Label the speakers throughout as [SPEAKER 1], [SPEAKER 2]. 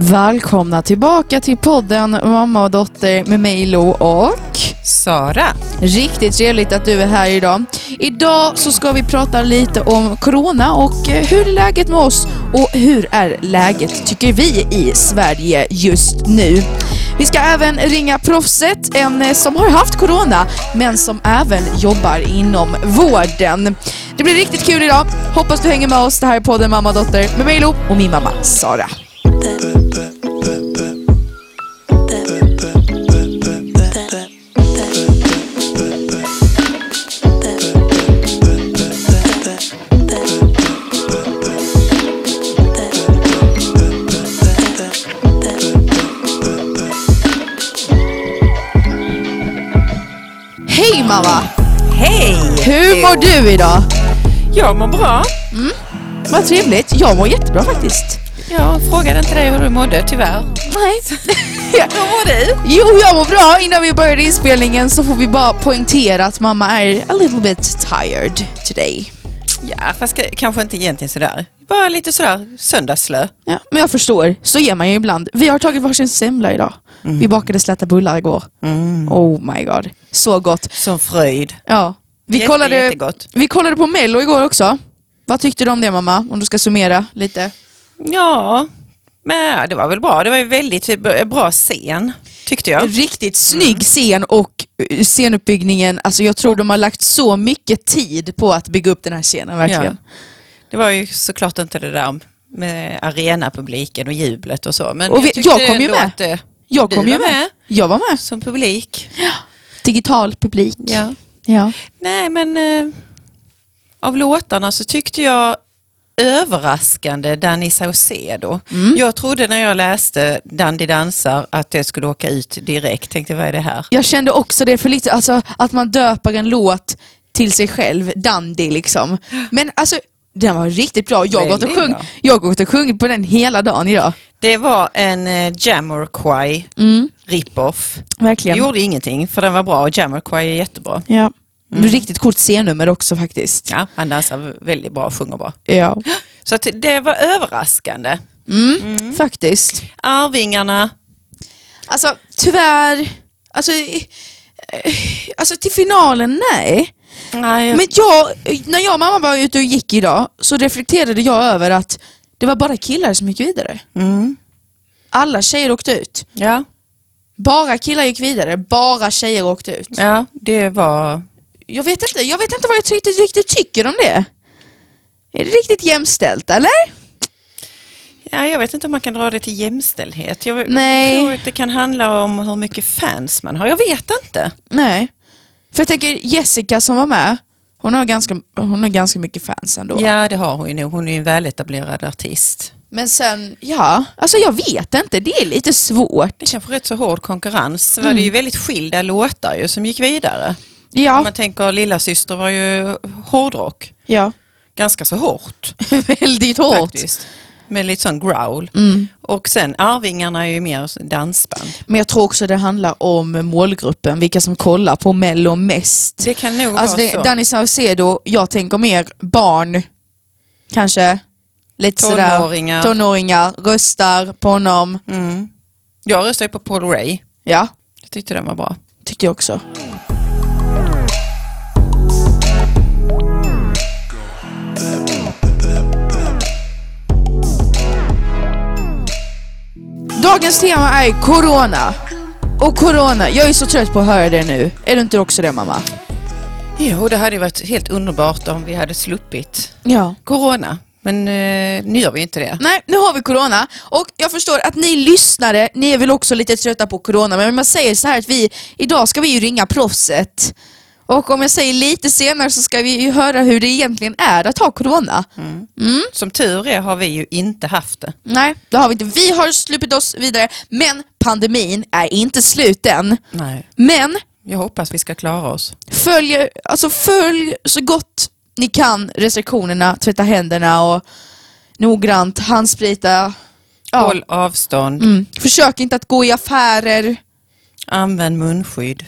[SPEAKER 1] Välkomna tillbaka till podden Mamma och dotter med mig Lo och
[SPEAKER 2] Sara.
[SPEAKER 1] Riktigt trevligt att du är här idag. Idag så ska vi prata lite om Corona och eh, hur är läget med oss och hur är läget tycker vi i Sverige just nu. Vi ska även ringa proffset, en eh, som har haft Corona men som även jobbar inom vården. Det blir riktigt kul idag. Hoppas du hänger med oss. Det här är podden Mamma och dotter med mig Lo och min mamma Sara. Mår du idag?
[SPEAKER 2] Jag mår bra.
[SPEAKER 1] Vad trevligt. Jag mår jättebra faktiskt.
[SPEAKER 2] Jag frågade inte dig hur du mådde, tyvärr.
[SPEAKER 1] Nej.
[SPEAKER 2] Hur mår du?
[SPEAKER 1] Jo, jag mår bra. Innan vi börjar inspelningen så får vi bara poängtera att mamma är a little bit tired today.
[SPEAKER 2] Ja, fast kanske inte egentligen sådär. Bara lite sådär söndagslö.
[SPEAKER 1] Ja, men jag förstår. Så är man ju ibland. Vi har tagit varsin semla idag. Vi bakade släta bullar igår. Oh my god. Så gott.
[SPEAKER 2] Som fröjd.
[SPEAKER 1] Ja. Vi,
[SPEAKER 2] Jätte,
[SPEAKER 1] kollade,
[SPEAKER 2] jättegott.
[SPEAKER 1] vi kollade på Mello igår också. Vad tyckte du om det mamma? Om du ska summera lite.
[SPEAKER 2] Ja, men det var väl bra. Det var ju väldigt bra scen, tyckte jag.
[SPEAKER 1] Riktigt snygg scen och eh, scenuppbyggningen. Alltså jag tror de har lagt så mycket tid på att bygga upp den här scenen verkligen.
[SPEAKER 2] Det var ju såklart inte det där med arenapubliken och jublet och så. Men
[SPEAKER 1] Och vi-
[SPEAKER 2] tyckte
[SPEAKER 1] jag kom ju med.
[SPEAKER 2] Eh,
[SPEAKER 1] Jag kom ju med.
[SPEAKER 2] med.
[SPEAKER 1] Jag var med.
[SPEAKER 2] som publik.
[SPEAKER 1] Digital publik.
[SPEAKER 2] Ja.
[SPEAKER 1] Ja.
[SPEAKER 2] Nej, men eh, av låtarna så tyckte jag överraskande Danny Saucedo.
[SPEAKER 1] Mm.
[SPEAKER 2] Jag trodde när jag läste Dandy dansar att det skulle åka ut direkt. Tänkte vad är det här?
[SPEAKER 1] Jag kände också det för lite, alltså att man döper en låt till sig själv, Dandy liksom. Men alltså, den var riktigt bra. Jag har gått och, sjungit på den hela dagen idag.
[SPEAKER 2] Det var en eh, Jamiroquai
[SPEAKER 1] Mm,
[SPEAKER 2] rip-off.
[SPEAKER 1] Verkligen.
[SPEAKER 2] gjorde ingenting för den var bra och Jamiroquai är jättebra.
[SPEAKER 1] Ja. Riktigt coolt scennummer också faktiskt.
[SPEAKER 2] Ja, han dansar väldigt bra och sjunger bra.
[SPEAKER 1] Ja,
[SPEAKER 2] Så att det var överraskande.
[SPEAKER 1] mm, faktiskt.
[SPEAKER 2] Arvingarna,
[SPEAKER 1] Alltså tyvärr, alltså, eh, alltså till finalen, nej.
[SPEAKER 2] nej,
[SPEAKER 1] Men jag, när jag och mamma var ute och gick idag så reflekterade jag över att det var bara killar som gick vidare.
[SPEAKER 2] mm,
[SPEAKER 1] Alla tjejer åkte ut.
[SPEAKER 2] ja,
[SPEAKER 1] Bara killar gick vidare, bara tjejer åkte ut.
[SPEAKER 2] ja, det var
[SPEAKER 1] Jag vet inte, jag vet inte vad jag riktigt, riktigt tycker om det. Är det riktigt jämställt eller?
[SPEAKER 2] Ja, jag vet inte om man kan dra det till jämställdhet. Jag
[SPEAKER 1] Nej.
[SPEAKER 2] tror att det kan handla om hur mycket fans man har. Jag vet inte.
[SPEAKER 1] Nej. För jag tänker Jessica som var med, hon har ganska, hon har ganska mycket fans ändå.
[SPEAKER 2] Ja, det har hon ju nog. Hon är ju en väletablerad artist.
[SPEAKER 1] Men sen, ja, alltså jag vet inte, det är lite svårt.
[SPEAKER 2] Det kanske är rätt så hård konkurrens. Så var det ju väldigt skilda låtar ju som gick vidare. Om
[SPEAKER 1] Ja,
[SPEAKER 2] man tänker Lilla syster var ju hårdrock.
[SPEAKER 1] ja.
[SPEAKER 2] Ganska så hårt
[SPEAKER 1] väldigt hårt.
[SPEAKER 2] faktiskt. Med lite sån growl.
[SPEAKER 1] Mm.
[SPEAKER 2] Och sen Arvingarna är ju mer dansband.
[SPEAKER 1] Men jag tror också det handlar om målgruppen, vilka som kollar på Mello mest.
[SPEAKER 2] Det kan nog
[SPEAKER 1] Alltså
[SPEAKER 2] vara
[SPEAKER 1] det,
[SPEAKER 2] så.
[SPEAKER 1] Danny Saucedo, jag tänker mer barn, kanske. Lite
[SPEAKER 2] Tonåringar.
[SPEAKER 1] sådär. Tonåringar. Röstar på honom.
[SPEAKER 2] Mm. Jag röstar ju på Paul Ray.
[SPEAKER 1] Ja,
[SPEAKER 2] Jag tyckte den var bra.
[SPEAKER 1] tyckte jag också. Dagens tema är Corona. Och Corona, jag är så trött på att höra det nu. Är du inte också det mamma?
[SPEAKER 2] Jo, det hade varit helt underbart om vi hade sluppit
[SPEAKER 1] Ja.
[SPEAKER 2] corona. Men eh, nu gör vi inte det.
[SPEAKER 1] Nej, nu har vi corona och jag förstår att ni lyssnare, ni är väl också lite trötta på corona men man säger så här att vi, idag ska vi ju ringa proffset och om jag säger lite senare så ska vi ju höra hur det egentligen är att ha corona.
[SPEAKER 2] Som tur är har vi ju inte haft det.
[SPEAKER 1] Nej, det har vi inte. Vi har sluppit oss vidare men pandemin är inte slut än.
[SPEAKER 2] Nej.
[SPEAKER 1] Men
[SPEAKER 2] Jag hoppas vi ska klara oss.
[SPEAKER 1] följ, alltså följ så gott ni kan restriktionerna, tvätta händerna och noggrant handsprita. Ja.
[SPEAKER 2] Håll avstånd,
[SPEAKER 1] Mm. Försök inte att gå i affärer.
[SPEAKER 2] använd munskydd.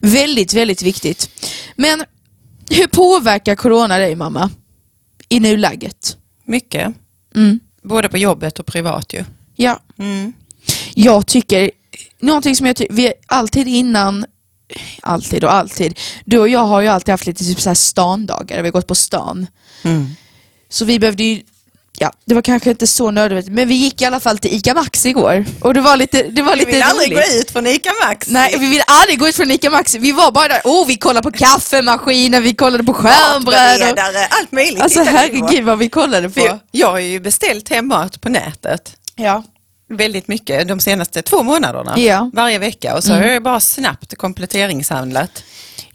[SPEAKER 1] Väldigt, väldigt viktigt. Men hur påverkar corona dig mamma? I nuläget?
[SPEAKER 2] Mycket.
[SPEAKER 1] Mm.
[SPEAKER 2] Både på jobbet och privat ju.
[SPEAKER 1] Ja.
[SPEAKER 2] Mm.
[SPEAKER 1] Jag tycker, någonting som jag tycker, vi alltid innan, alltid och alltid, du och jag har ju alltid haft lite typ så här standagar, vi har gått på stan.
[SPEAKER 2] Mm.
[SPEAKER 1] Så vi behövde ju, ja det var kanske inte så nödvändigt, men vi gick i alla fall till ICA Maxi igår. Och det var lite, det var
[SPEAKER 2] Vi
[SPEAKER 1] lite
[SPEAKER 2] vill aldrig gå ut från ICA Maxi.
[SPEAKER 1] Nej, vi ville aldrig gå ut från ICA Maxi. Vi var bara där, oh vi kollade på kaffemaskiner, vi kollade på skärmbröd. och-
[SPEAKER 2] allt möjligt.
[SPEAKER 1] Alltså
[SPEAKER 2] vi
[SPEAKER 1] herregud vad vi kollade på.
[SPEAKER 2] Jag har ju beställt hem mat på nätet.
[SPEAKER 1] Ja.
[SPEAKER 2] Väldigt mycket de senaste två månaderna.
[SPEAKER 1] Ja. Mm.
[SPEAKER 2] Varje vecka och så har jag bara snabbt kompletteringshandlat.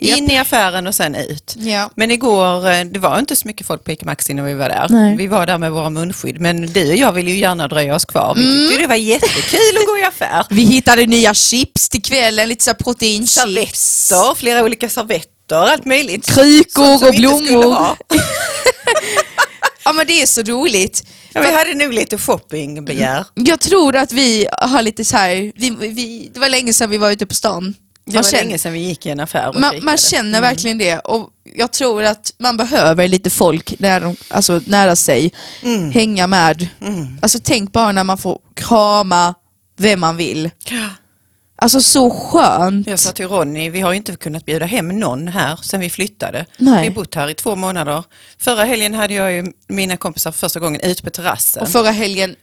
[SPEAKER 2] In i affären och sen ut.
[SPEAKER 1] Ja.
[SPEAKER 2] Men igår, eh, det var inte så mycket folk på ICA Maxi när vi var där.
[SPEAKER 1] Nej.
[SPEAKER 2] Vi var där med våra munskydd men du och jag ville ju gärna dröja oss kvar. Vi
[SPEAKER 1] Mm.
[SPEAKER 2] tyckte det var jättekul att gå i affär.
[SPEAKER 1] Vi hittade nya chips till kvällen, lite så proteinchips.
[SPEAKER 2] Servetter, flera olika servetter, allt möjligt. Som
[SPEAKER 1] och blommor. Ja men det är så roligt.
[SPEAKER 2] Ja, vi hade nog lite shoppingbegär.
[SPEAKER 1] Jag tror att vi har lite så här, vi, vi, det var länge sedan vi var ute på stan.
[SPEAKER 2] Det
[SPEAKER 1] Man
[SPEAKER 2] var
[SPEAKER 1] känner,
[SPEAKER 2] länge sedan vi gick i en affär och
[SPEAKER 1] man, man känner verkligen det och jag tror att man behöver lite folk nära, alltså, nära sig,
[SPEAKER 2] Mm.
[SPEAKER 1] hänga med. Alltså tänk bara när man får krama vem man vill. Alltså så skönt.
[SPEAKER 2] Jag sa till Ronny, vi har ju inte kunnat bjuda hem någon här sedan vi flyttade.
[SPEAKER 1] Nej.
[SPEAKER 2] Vi har bott här i två månader. Förra helgen hade jag ju mina kompisar för första gången ute på terrassen.
[SPEAKER 1] Och förra helgen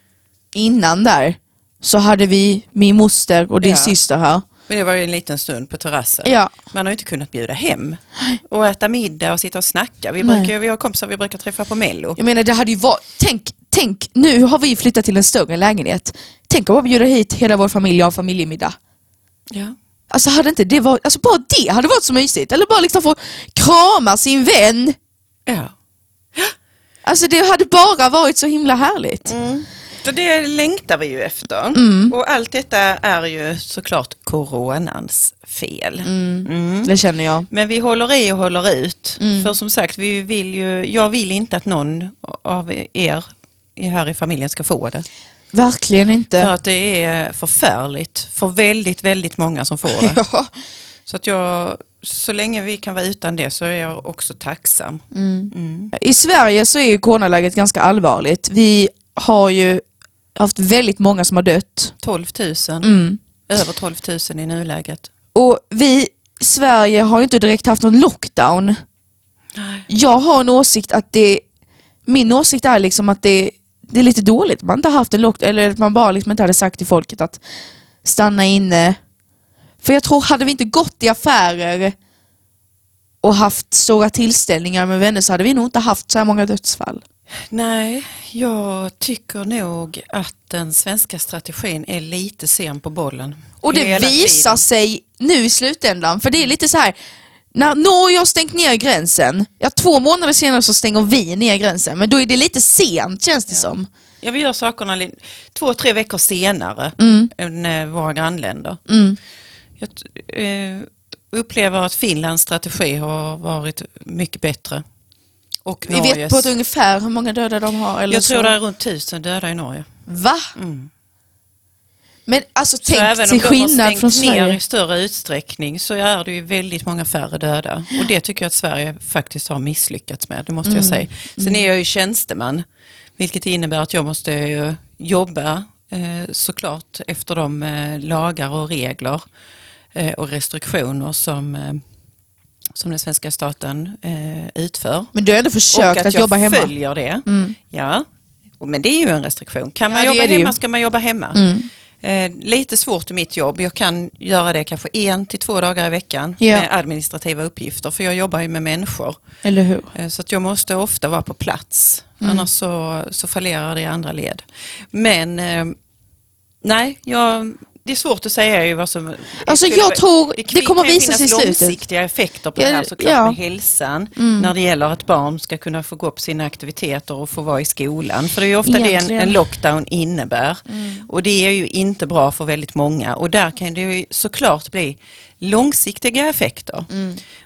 [SPEAKER 1] innan där så hade vi min moster och din
[SPEAKER 2] Ja.
[SPEAKER 1] syster här.
[SPEAKER 2] Men det var ju en liten stund på terrassen.
[SPEAKER 1] Ja.
[SPEAKER 2] Man har ju inte kunnat bjuda hem och äta middag och sitta och snacka. Vi,
[SPEAKER 1] Nej.
[SPEAKER 2] brukar, vi har kompisar vi brukar träffa på Mello.
[SPEAKER 1] Jag menar det hade ju varit, tänk, tänk, nu har vi flyttat till en större lägenhet. Tänk om vi bjuder hit hela vår familj och har familjemiddag.
[SPEAKER 2] Ja.
[SPEAKER 1] Alltså hade inte det varit, alltså bara det hade varit så mysigt. Eller bara liksom få krama sin vän.
[SPEAKER 2] ja.
[SPEAKER 1] Alltså det hade bara varit så himla härligt.
[SPEAKER 2] Så det längtar vi ju efter.
[SPEAKER 1] Mm.
[SPEAKER 2] Och allt detta är ju såklart coronans fel. Mm.
[SPEAKER 1] Det känner jag.
[SPEAKER 2] Men vi håller i och håller ut.
[SPEAKER 1] Mm.
[SPEAKER 2] För som sagt, vi vill ju, jag vill inte att någon av er här i familjen ska få det.
[SPEAKER 1] Verkligen
[SPEAKER 2] För
[SPEAKER 1] inte.
[SPEAKER 2] att det är förfärligt för väldigt, väldigt många som får det.
[SPEAKER 1] Ja.
[SPEAKER 2] Så att jag, så länge vi kan vara utan det så är jag också tacksam.
[SPEAKER 1] I Sverige så är ju coronaläget ganska allvarligt. Vi har ju haft väldigt många som har dött.
[SPEAKER 2] 12 000,
[SPEAKER 1] Mm.
[SPEAKER 2] över 12 000 i nuläget.
[SPEAKER 1] Och vi, Sverige har ju inte direkt haft någon lockdown.
[SPEAKER 2] Nej.
[SPEAKER 1] Jag har en åsikt att det, min åsikt är liksom att det, det är lite dåligt. Man inte har haft en lockdown, eller att man bara liksom inte hade sagt till folket att stanna inne. För jag tror, hade vi inte gått i affärer och haft stora tillställningar med vänner så hade vi nog inte haft så här många dödsfall.
[SPEAKER 2] Nej, jag tycker nog att den svenska strategin är lite sen på bollen.
[SPEAKER 1] Och det visar
[SPEAKER 2] tiden.
[SPEAKER 1] sig nu i slutändan, för det är lite så här. När Norge har stängt ner gränsen, ja två månader senare så stänger vi ner gränsen, men då är det lite sent känns det som.
[SPEAKER 2] Ja, vi gör sakerna två, tre veckor senare än eh, våra grannländer.
[SPEAKER 1] Mm.
[SPEAKER 2] Jag eh, upplever att Finlands strategi har varit mycket bättre. Och
[SPEAKER 1] Vi
[SPEAKER 2] Norges.
[SPEAKER 1] vet på ett ungefär hur många döda de har. Eller
[SPEAKER 2] Jag
[SPEAKER 1] så.
[SPEAKER 2] tror det är runt tusen döda i Norge.
[SPEAKER 1] Va? Men alltså
[SPEAKER 2] Så
[SPEAKER 1] tänk
[SPEAKER 2] även
[SPEAKER 1] till
[SPEAKER 2] om de har
[SPEAKER 1] skillnad
[SPEAKER 2] stängt
[SPEAKER 1] från
[SPEAKER 2] ner
[SPEAKER 1] Sverige.
[SPEAKER 2] i större utsträckning så är det ju väldigt många färre döda. Och det tycker jag att Sverige faktiskt har misslyckats med, det måste jag säga. Sen är jag ju tjänsteman, vilket innebär att jag måste jobba eh, såklart efter de eh, lagar och regler eh, och restriktioner som, som den svenska staten eh, utför.
[SPEAKER 1] Men du har ändå
[SPEAKER 2] Och
[SPEAKER 1] försökt
[SPEAKER 2] att,
[SPEAKER 1] att,
[SPEAKER 2] jag
[SPEAKER 1] jobba hemma. Mm.
[SPEAKER 2] följer det. Ja, Och- men det är ju en restriktion. Kan man
[SPEAKER 1] Ja,
[SPEAKER 2] jobba
[SPEAKER 1] ju. Mm.
[SPEAKER 2] hemma ska man jobba hemma. Eh, lite svårt i mitt jobb. Jag kan göra det kanske en till två dagar i veckan
[SPEAKER 1] Ja.
[SPEAKER 2] med administrativa uppgifter för jag jobbar ju med människor.
[SPEAKER 1] Eller hur?
[SPEAKER 2] Eh, Så att jag måste ofta vara på plats.
[SPEAKER 1] Mm.
[SPEAKER 2] Annars så, så fallerar det i andra led. Men eh, nej, jag, det är svårt att säga ju vad som...
[SPEAKER 1] Alltså, jag tror det
[SPEAKER 2] kan
[SPEAKER 1] kommer visa sig i slutet.
[SPEAKER 2] långsiktiga effekter på
[SPEAKER 1] Ja,
[SPEAKER 2] det här såklart
[SPEAKER 1] ja. Mm.
[SPEAKER 2] med hälsan. När det gäller att barn ska kunna få gå på sina aktiviteter och få vara i skolan. För det är ju ofta det en,
[SPEAKER 1] Egentligen.
[SPEAKER 2] en lockdown innebär. Och det är ju inte bra för väldigt många. Och där kan det ju såklart bli långsiktiga effekter.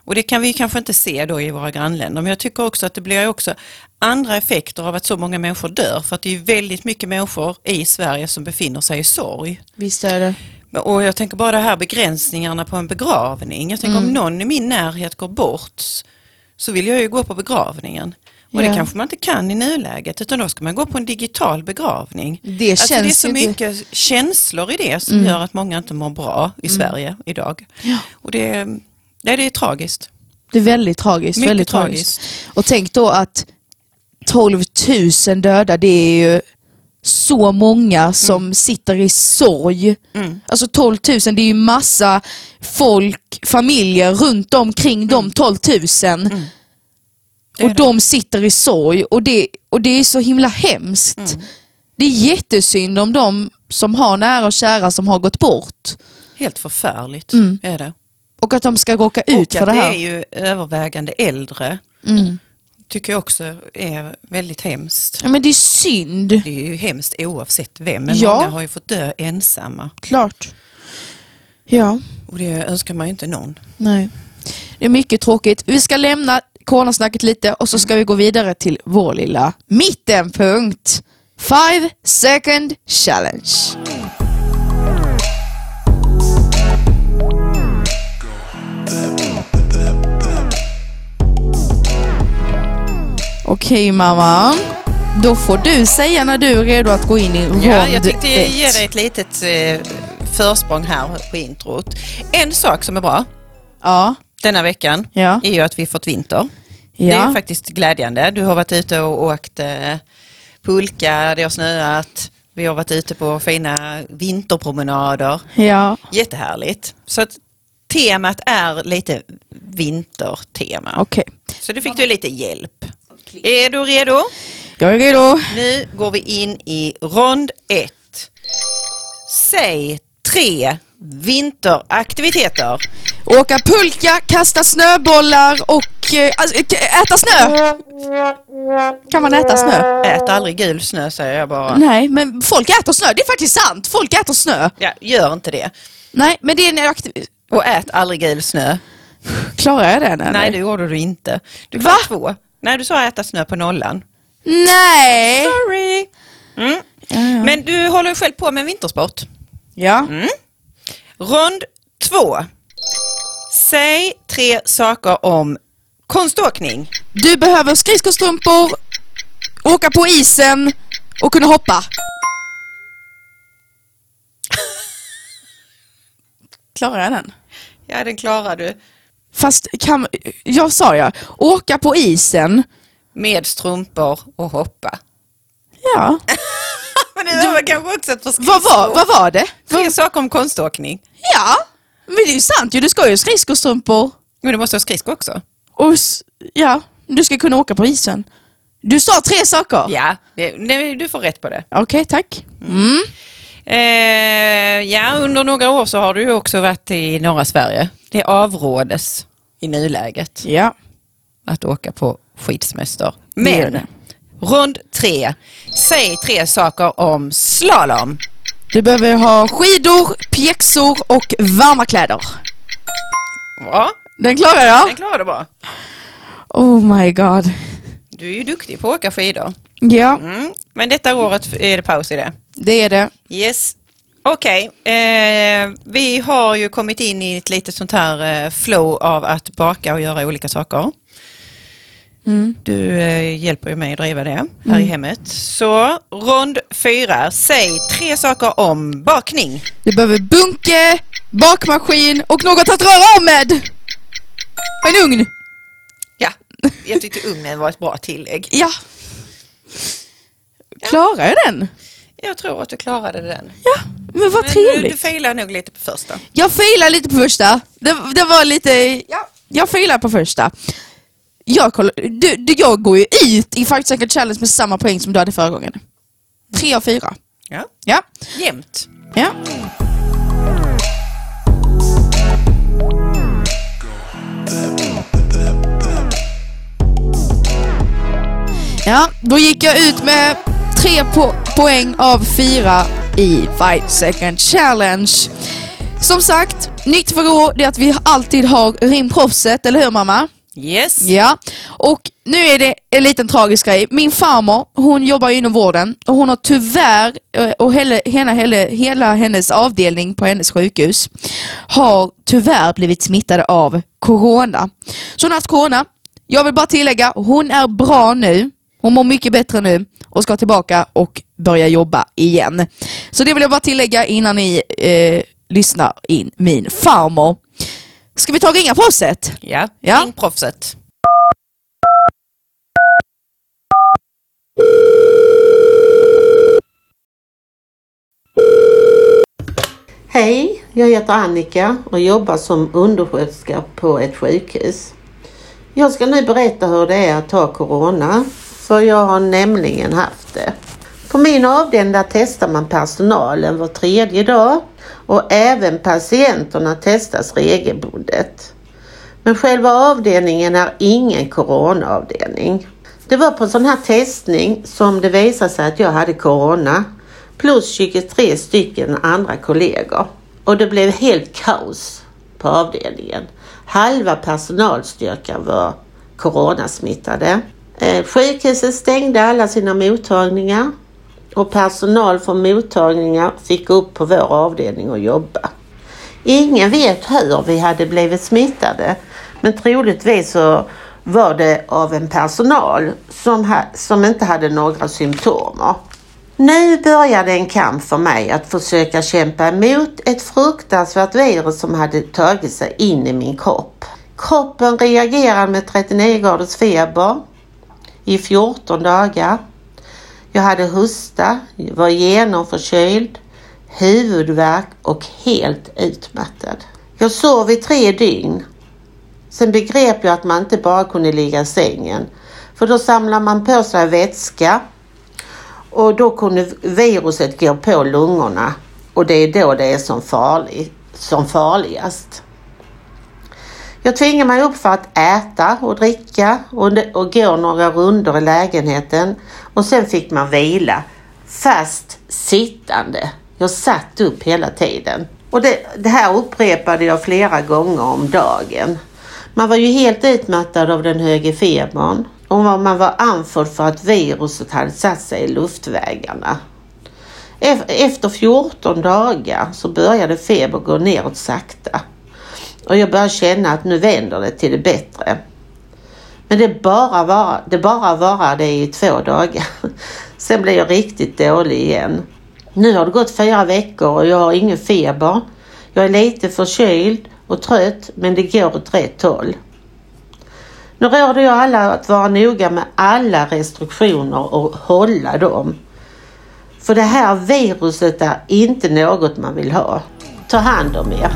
[SPEAKER 2] Och det kan vi kanske inte se då i våra grannländer. Men jag tycker också att det blir också andra effekter av att så många människor dör. För att det är väldigt mycket människor i Sverige som befinner sig i sorg.
[SPEAKER 1] Visst är det.
[SPEAKER 2] Och jag tänker bara det här begränsningarna på en begravning. Jag tänker om någon i min närhet går bort så vill jag ju gå på begravningen. Och
[SPEAKER 1] Ja.
[SPEAKER 2] det kanske man inte kan i nuläget utan då ska man gå på en digital begravning.
[SPEAKER 1] Det
[SPEAKER 2] Alltså
[SPEAKER 1] känns
[SPEAKER 2] det är så
[SPEAKER 1] inte-
[SPEAKER 2] mycket känslor i det som gör att många inte mår bra i Sverige idag.
[SPEAKER 1] Ja.
[SPEAKER 2] Och det, det är tragiskt.
[SPEAKER 1] Det är väldigt tragiskt.
[SPEAKER 2] Mycket
[SPEAKER 1] väldigt
[SPEAKER 2] tragiskt.
[SPEAKER 1] tragiskt. Och tänk då att 12 000 döda, det är ju så många som sitter i sorg.
[SPEAKER 2] Mm.
[SPEAKER 1] Alltså 12 000, det är ju massa folk, familjer runt omkring de 12 000.
[SPEAKER 2] Det är
[SPEAKER 1] Och
[SPEAKER 2] det.
[SPEAKER 1] de sitter i sorg och det, och det är så himla hemskt.
[SPEAKER 2] Mm.
[SPEAKER 1] Det är jättesynd om de som har nära och kära som har gått bort.
[SPEAKER 2] Helt förfärligt
[SPEAKER 1] Mm.
[SPEAKER 2] är det.
[SPEAKER 1] Och att de ska råka ut
[SPEAKER 2] och
[SPEAKER 1] för
[SPEAKER 2] att
[SPEAKER 1] det här.
[SPEAKER 2] är ju övervägande äldre.
[SPEAKER 1] Mm.
[SPEAKER 2] Tycker jag också är väldigt hemskt.
[SPEAKER 1] Ja, men det är synd.
[SPEAKER 2] Det är ju hemskt oavsett vem, men
[SPEAKER 1] Ja.
[SPEAKER 2] många har ju fått dö ensamma.
[SPEAKER 1] Klart. Ja,
[SPEAKER 2] Och det önskar man ju inte någon.
[SPEAKER 1] nej. Det är mycket tråkigt. Vi ska lämna coronasnacket lite och så ska vi gå vidare till vår lilla mittenpunkt. Five second challenge. Okej mamma. Då får du säga när du är redo att gå in i rond
[SPEAKER 2] Ja, jag tänkte
[SPEAKER 1] ett.
[SPEAKER 2] ge dig ett litet eh, försprång här på introt. En sak som är bra
[SPEAKER 1] Ja,
[SPEAKER 2] denna veckan
[SPEAKER 1] ja,
[SPEAKER 2] är ju att vi fått vinter. Det är
[SPEAKER 1] ja.
[SPEAKER 2] faktiskt glädjande. Du har varit ute och åkt eh, pulka, det har snöat, vi har varit ute på fina vinterpromenader.
[SPEAKER 1] ja.
[SPEAKER 2] Jättehärligt. Så att temat är lite vintertema.
[SPEAKER 1] Okej.
[SPEAKER 2] Så det fick du lite hjälp. Är du redo?
[SPEAKER 1] Jag är redo.
[SPEAKER 2] Nu går vi in i rond ett. Säg tre vinteraktiviteter.
[SPEAKER 1] Åka pulka, kasta snöbollar och eh, alltså, k- äta snö. Kan man äta snö?
[SPEAKER 2] Ät aldrig gul snö säger jag bara.
[SPEAKER 1] Nej, men folk äter snö. Det är faktiskt sant. Folk äter snö.
[SPEAKER 2] Ja, gör inte det.
[SPEAKER 1] Nej, men det är en aktiv...
[SPEAKER 2] Och ät aldrig gul snö.
[SPEAKER 1] Klarar jag det? Eller?
[SPEAKER 2] Nej, det gjorde du inte. Du
[SPEAKER 1] Va?
[SPEAKER 2] klarade två. Nej, du sa äta snö på nollan.
[SPEAKER 1] Nej!
[SPEAKER 2] Sorry. Mm.
[SPEAKER 1] Ja, ja.
[SPEAKER 2] Men du håller ju själv på med vintersport.
[SPEAKER 1] ja.
[SPEAKER 2] Rond två. Säg tre saker om konståkning.
[SPEAKER 1] Du behöver skridskostrumpor, åka på isen och kunna hoppa. Klarar jag den?
[SPEAKER 2] Ja, den klarar du.
[SPEAKER 1] Fast kan, jag sa jag, åka på isen.
[SPEAKER 2] Med strumpor och hoppa.
[SPEAKER 1] Ja,
[SPEAKER 2] Men det var kanske också ett
[SPEAKER 1] vad var, vad var det?
[SPEAKER 2] Tre saker om konståkning.
[SPEAKER 1] Ja, men det är ju sant ju. Du ska ju ha skridskostrumpor.
[SPEAKER 2] Men du måste ha skridskor också.
[SPEAKER 1] Och ja, du ska kunna åka på isen. Du sa tre saker.
[SPEAKER 2] Ja, det, nej, du får rätt på det.
[SPEAKER 1] Okej, tack. Mm.
[SPEAKER 2] Eh, ja, under några år så har du också varit i norra Sverige. Det avrådes i nuläget
[SPEAKER 1] Ja.
[SPEAKER 2] att åka på skidsemester. Men, rond tre. Säg tre saker om slalom.
[SPEAKER 1] Du behöver ha skidor, pjäxor och varma kläder.
[SPEAKER 2] Ja,
[SPEAKER 1] Den klarar jag.
[SPEAKER 2] den klarar du bra.
[SPEAKER 1] Oh my god.
[SPEAKER 2] Du är ju duktig på att åka skidor.
[SPEAKER 1] Ja,
[SPEAKER 2] Mm. Men detta året är det paus i det.
[SPEAKER 1] Det är det.
[SPEAKER 2] Yes. Okej, eh, vi har ju kommit in i ett litet sånt här eh, flow av att baka och göra olika saker.
[SPEAKER 1] Mm.
[SPEAKER 2] Du eh, hjälper ju mig att driva det här i hemmet. Så rond fyra, säg tre saker om bakning.
[SPEAKER 1] Du behöver bunke, bakmaskin och något att röra om med. En ugn.
[SPEAKER 2] Ja, jag tyckte ugnen var ett bra tillägg.
[SPEAKER 1] Ja. Klarar jag den?
[SPEAKER 2] Jag tror att du klarade den.
[SPEAKER 1] Ja, men vad
[SPEAKER 2] Men du,
[SPEAKER 1] trevligt.
[SPEAKER 2] du failar nog lite på första.
[SPEAKER 1] Jag failar lite på första. Det, det var lite... Ja, jag failar på första. Jag, kollar, du, du, jag går ju ut i Five Second Challenge med samma poäng som du hade förra gången. Tre av fyra.
[SPEAKER 2] Ja.
[SPEAKER 1] Ja.
[SPEAKER 2] Jämnt.
[SPEAKER 1] ja. Ja, då gick jag ut med tre po poäng av fyra i Five Second Challenge. Som sagt, nytt för år det är att vi alltid har rimproffset, eller hur mamma?
[SPEAKER 2] Yes.
[SPEAKER 1] Ja, och nu är det en liten tragisk grej. Min farmor, hon jobbar ju inom vården och hon har tyvärr, eh, och hela, hela, hela, hela hennes avdelning på hennes sjukhus har tyvärr blivit smittade av corona. Så hon har haft corona jag vill bara tillägga, hon är bra nu. Hon mår mycket bättre nu och ska tillbaka och börja jobba igen. Så det vill jag bara tillägga innan ni eh, lyssnar in min farmor. Ska vi ta och ringa proffset?
[SPEAKER 2] Ja,
[SPEAKER 1] Ja.
[SPEAKER 2] ring proffset.
[SPEAKER 3] Hej, jag heter Annika och jobbar som undersköterska på ett sjukhus. Jag ska nu berätta hur det är att ha Corona, för jag har nämligen haft det. På min avdelning där testar man personalen var tredje dag och även patienterna testas regelbundet. Men själva avdelningen är ingen coronaavdelning. Det var på en sån här testning som det visade sig att jag hade corona plus 23 stycken andra kollegor. Och det blev helt kaos på avdelningen. Halva personalstyrkan var coronasmittade. Eh, sjukhuset stängde alla sina mottagningar och personal från mottagningar fick gå upp på vår avdelning och jobba. Ingen vet hur vi hade blivit smittade men troligtvis så var det av en personal som, ha, som inte hade några symptomer. Nu började en kamp för mig att försöka kämpa emot ett fruktansvärt virus som hade tagit sig in i min kropp. Kroppen reagerade med 39 graders feber i 14 dagar. Jag hade hosta, var genomförkyld, huvudvärk och helt utmattad. Jag sov i tre dygn. Sen begrep jag att man inte bara kunde ligga i sängen. För då samlar man på sig vätska och då kunde viruset gå på lungorna och det är då det är som, farlig, som farligast. Jag tvingar mig upp för att äta och dricka och, och gå några runder i lägenheten och sen fick man vila fast sittande. Jag satt upp hela tiden. Och det, det här upprepade jag flera gånger om dagen. Man var ju helt utmattad av den höga febern och man var andfådd för att viruset hade satt sig i luftvägarna. Efter 14 dagar så började feber gå neråt sakta och jag börjar känna att nu vänder det till det bättre. Men det bara var, det bara varade i två dagar. Sen blev jag riktigt dålig igen. Nu har det gått fyra veckor och jag har ingen feber. Jag är lite förkyld och trött men det går åt rätt håll. Nu råder jag alla att vara noga med alla restriktioner och hålla dem. För det här viruset är inte något man vill ha. Ta hand om er.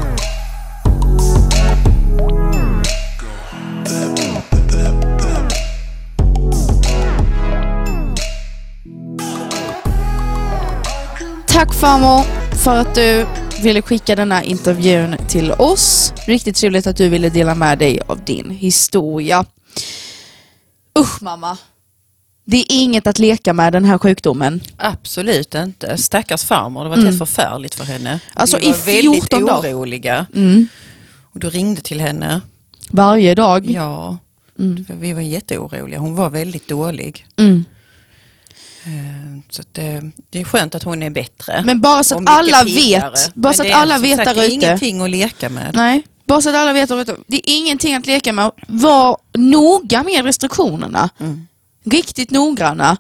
[SPEAKER 1] Tack farmor för att du ville skicka denna intervjun till oss. Riktigt trevligt att du ville dela med dig av din historia. Usch mamma. Det är inget att leka med den här sjukdomen.
[SPEAKER 2] Absolut inte. Stackars farmor, det var helt förfärligt för henne.
[SPEAKER 1] Mm. Alltså,
[SPEAKER 2] Vi
[SPEAKER 1] i
[SPEAKER 2] var väldigt
[SPEAKER 1] 14 dagar.
[SPEAKER 2] oroliga.
[SPEAKER 1] Mm.
[SPEAKER 2] Och du ringde till henne.
[SPEAKER 1] Varje dag.
[SPEAKER 2] Ja, vi var jätteoroliga. Hon var väldigt dålig.
[SPEAKER 1] Mm.
[SPEAKER 2] Eh, Så det, det är skönt att hon är bättre.
[SPEAKER 1] Men bara så att alla
[SPEAKER 2] piggare.
[SPEAKER 1] vet. Bara så att
[SPEAKER 2] det är
[SPEAKER 1] alla vet där ute.
[SPEAKER 2] ingenting att leka med.
[SPEAKER 1] Nej, bara så att alla vet. Det är ingenting att leka med. Var noga med restriktionerna.
[SPEAKER 2] Mm.
[SPEAKER 1] Riktigt noggranna.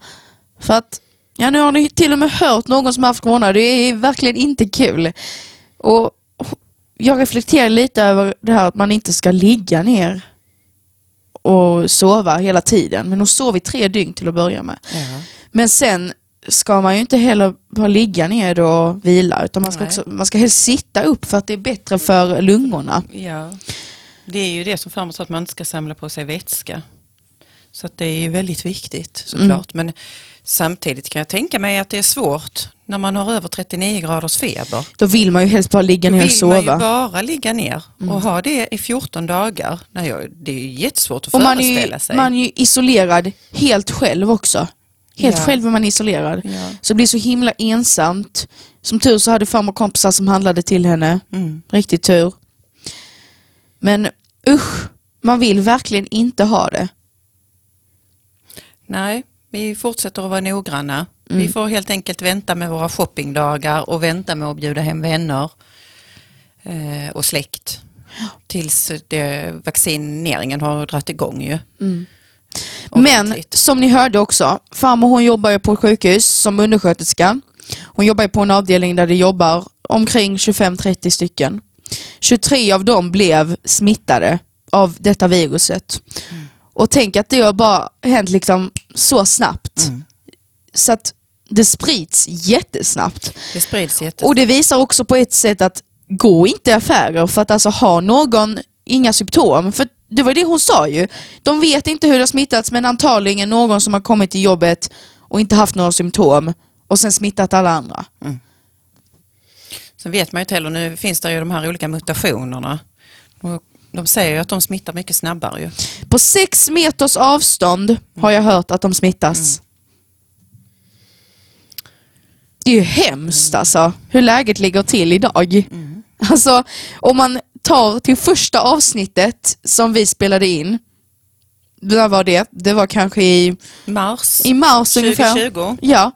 [SPEAKER 1] För att, ja nu har ni till och med hört någon som har haft corona. Det är verkligen inte kul. Och jag reflekterar lite över det här att man inte ska ligga ner och sova hela tiden. Men hon sov i tre dygn till att börja med.
[SPEAKER 2] Ja.
[SPEAKER 1] Men sen ska man ju inte heller bara ligga ner och vila utan man ska,
[SPEAKER 2] Nej.
[SPEAKER 1] också, man ska helst sitta upp för att det är bättre för lungorna.
[SPEAKER 2] Ja. Det är ju det som farmor sa att man inte ska samla på sig vätska. Så det är väldigt viktigt såklart.
[SPEAKER 1] Mm.
[SPEAKER 2] Men samtidigt kan jag tänka mig att det är svårt när man har över 39 graders feber.
[SPEAKER 1] Då vill man ju helst bara ligga
[SPEAKER 2] Då
[SPEAKER 1] ner och
[SPEAKER 2] vill man ju
[SPEAKER 1] sova. Mm.
[SPEAKER 2] bara ligga ner och ha det i 14 dagar. Nej, det är ju jättesvårt att
[SPEAKER 1] Och man
[SPEAKER 2] föreställa
[SPEAKER 1] ju,
[SPEAKER 2] sig.
[SPEAKER 1] man är ju isolerad helt själv också. Helt
[SPEAKER 2] Ja.
[SPEAKER 1] själv är man isolerad.
[SPEAKER 2] Ja.
[SPEAKER 1] Så det blir så himla ensamt. Som tur så hade farmor kompisar som handlade till henne.
[SPEAKER 2] Mm.
[SPEAKER 1] Riktigt tur. Men usch, man vill verkligen inte ha det.
[SPEAKER 2] Nej, vi fortsätter att vara noggranna.
[SPEAKER 1] Mm.
[SPEAKER 2] Vi får helt enkelt vänta med våra shoppingdagar och vänta med att bjuda hem vänner eh, och släkt. tills det, vaccineringen har dragit igång ju.
[SPEAKER 1] Men
[SPEAKER 2] Ordentligt.
[SPEAKER 1] som ni hörde också, farmor hon jobbar ju på ett sjukhus som undersköterska. Hon jobbar på en avdelning där det jobbar omkring 25-30 stycken. 23 av dem blev smittade av detta viruset. Och tänk att det har bara hänt liksom så snabbt. Så att det sprids jättesnabbt.
[SPEAKER 2] Det sprids jätte...
[SPEAKER 1] Och det visar också på ett sätt att gå inte i affärer för att alltså har någon inga symptom, för det var det hon sa ju. De vet inte hur det har smittats men antagligen någon som har kommit till jobbet och inte haft några symptom och sen smittat alla andra.
[SPEAKER 2] Sen vet man ju inte heller, nu finns det ju de här olika mutationerna. De säger ju att de smittar mycket snabbare ju.
[SPEAKER 1] På sex meters avstånd har jag hört att de smittas. Det är ju hemskt alltså, hur läget ligger till idag. Alltså, om man tar till första avsnittet som vi spelade in, när var det? Det var kanske i,
[SPEAKER 2] Mars
[SPEAKER 1] i mars ungefär.
[SPEAKER 2] 2020.
[SPEAKER 1] Ja,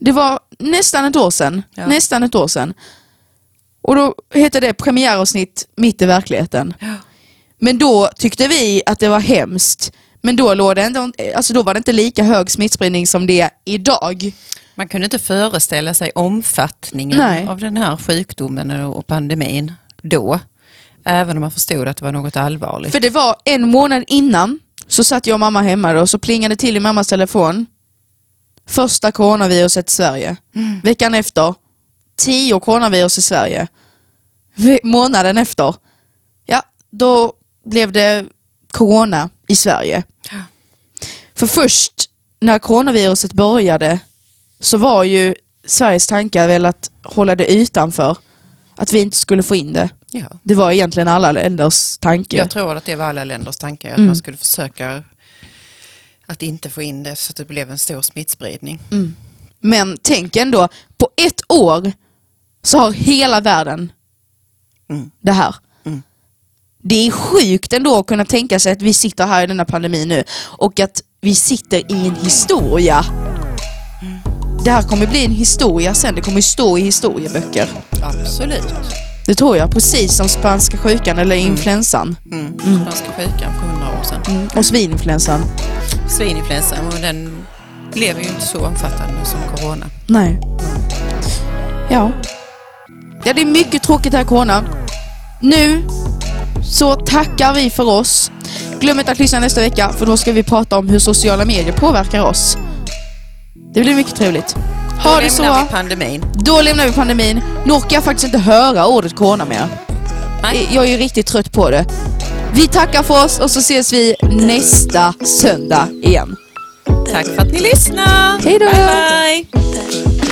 [SPEAKER 1] det var nästan ett år sedan.
[SPEAKER 2] Ja.
[SPEAKER 1] Nästan ett år sedan. Och då hette det premiäravsnitt Mitt i verkligheten.
[SPEAKER 2] Ja.
[SPEAKER 1] Men då tyckte vi att det var hemskt. Men då, låg det ändå, alltså då var det inte lika hög smittspridning som det är idag.
[SPEAKER 2] Man kunde inte föreställa sig omfattningen
[SPEAKER 1] Nej.
[SPEAKER 2] av den här sjukdomen och pandemin då. Även om man förstod att det var något allvarligt.
[SPEAKER 1] För det var en månad innan så satt jag och mamma hemma då, så plingade till i mammas telefon. Första coronaviruset i Sverige. Veckan efter, tio coronavirus i Sverige. Ve- månaden efter, ja, då blev det corona i Sverige. För först när coronaviruset började så var ju Sveriges tankar väl att hålla det utanför. Att vi inte skulle få in det.
[SPEAKER 2] Ja.
[SPEAKER 1] Det var egentligen alla länders tanke.
[SPEAKER 2] Jag tror att det var alla länders tanke, att
[SPEAKER 1] Mm.
[SPEAKER 2] man skulle försöka att inte få in det så att det blev en stor smittspridning.
[SPEAKER 1] Mm. Men tänk ändå, på ett år så har hela världen
[SPEAKER 2] Mm.
[SPEAKER 1] det här.
[SPEAKER 2] Mm.
[SPEAKER 1] Det är sjukt ändå att kunna tänka sig att vi sitter här i denna pandemi nu och att vi sitter i en historia. Det här kommer bli en historia sen, det kommer stå i historieböcker.
[SPEAKER 2] Absolut.
[SPEAKER 1] Det tror jag, precis som spanska sjukan eller influensan.
[SPEAKER 2] Mm. Spanska sjukan för hundra år sedan.
[SPEAKER 1] Mm. Och svininfluensan.
[SPEAKER 2] Svininfluensan, och den blev ju inte så omfattande som corona.
[SPEAKER 1] Nej. Ja. Ja, det är mycket tråkigt här corona. Nu så tackar vi för oss. Glöm inte att lyssna nästa vecka för då ska vi prata om hur sociala medier påverkar oss. Det blir mycket trevligt. Ha
[SPEAKER 2] Då
[SPEAKER 1] det så
[SPEAKER 2] lämnar
[SPEAKER 1] bra.
[SPEAKER 2] vi pandemin.
[SPEAKER 1] Då lämnar vi pandemin. Nu orkar jag faktiskt inte höra ordet corona mer.
[SPEAKER 2] Nej.
[SPEAKER 1] Jag är ju riktigt trött på det. Vi tackar för oss och så ses vi nästa söndag igen.
[SPEAKER 2] Tack för att ni lyssnar.
[SPEAKER 1] Hej då.
[SPEAKER 2] Bye, bye.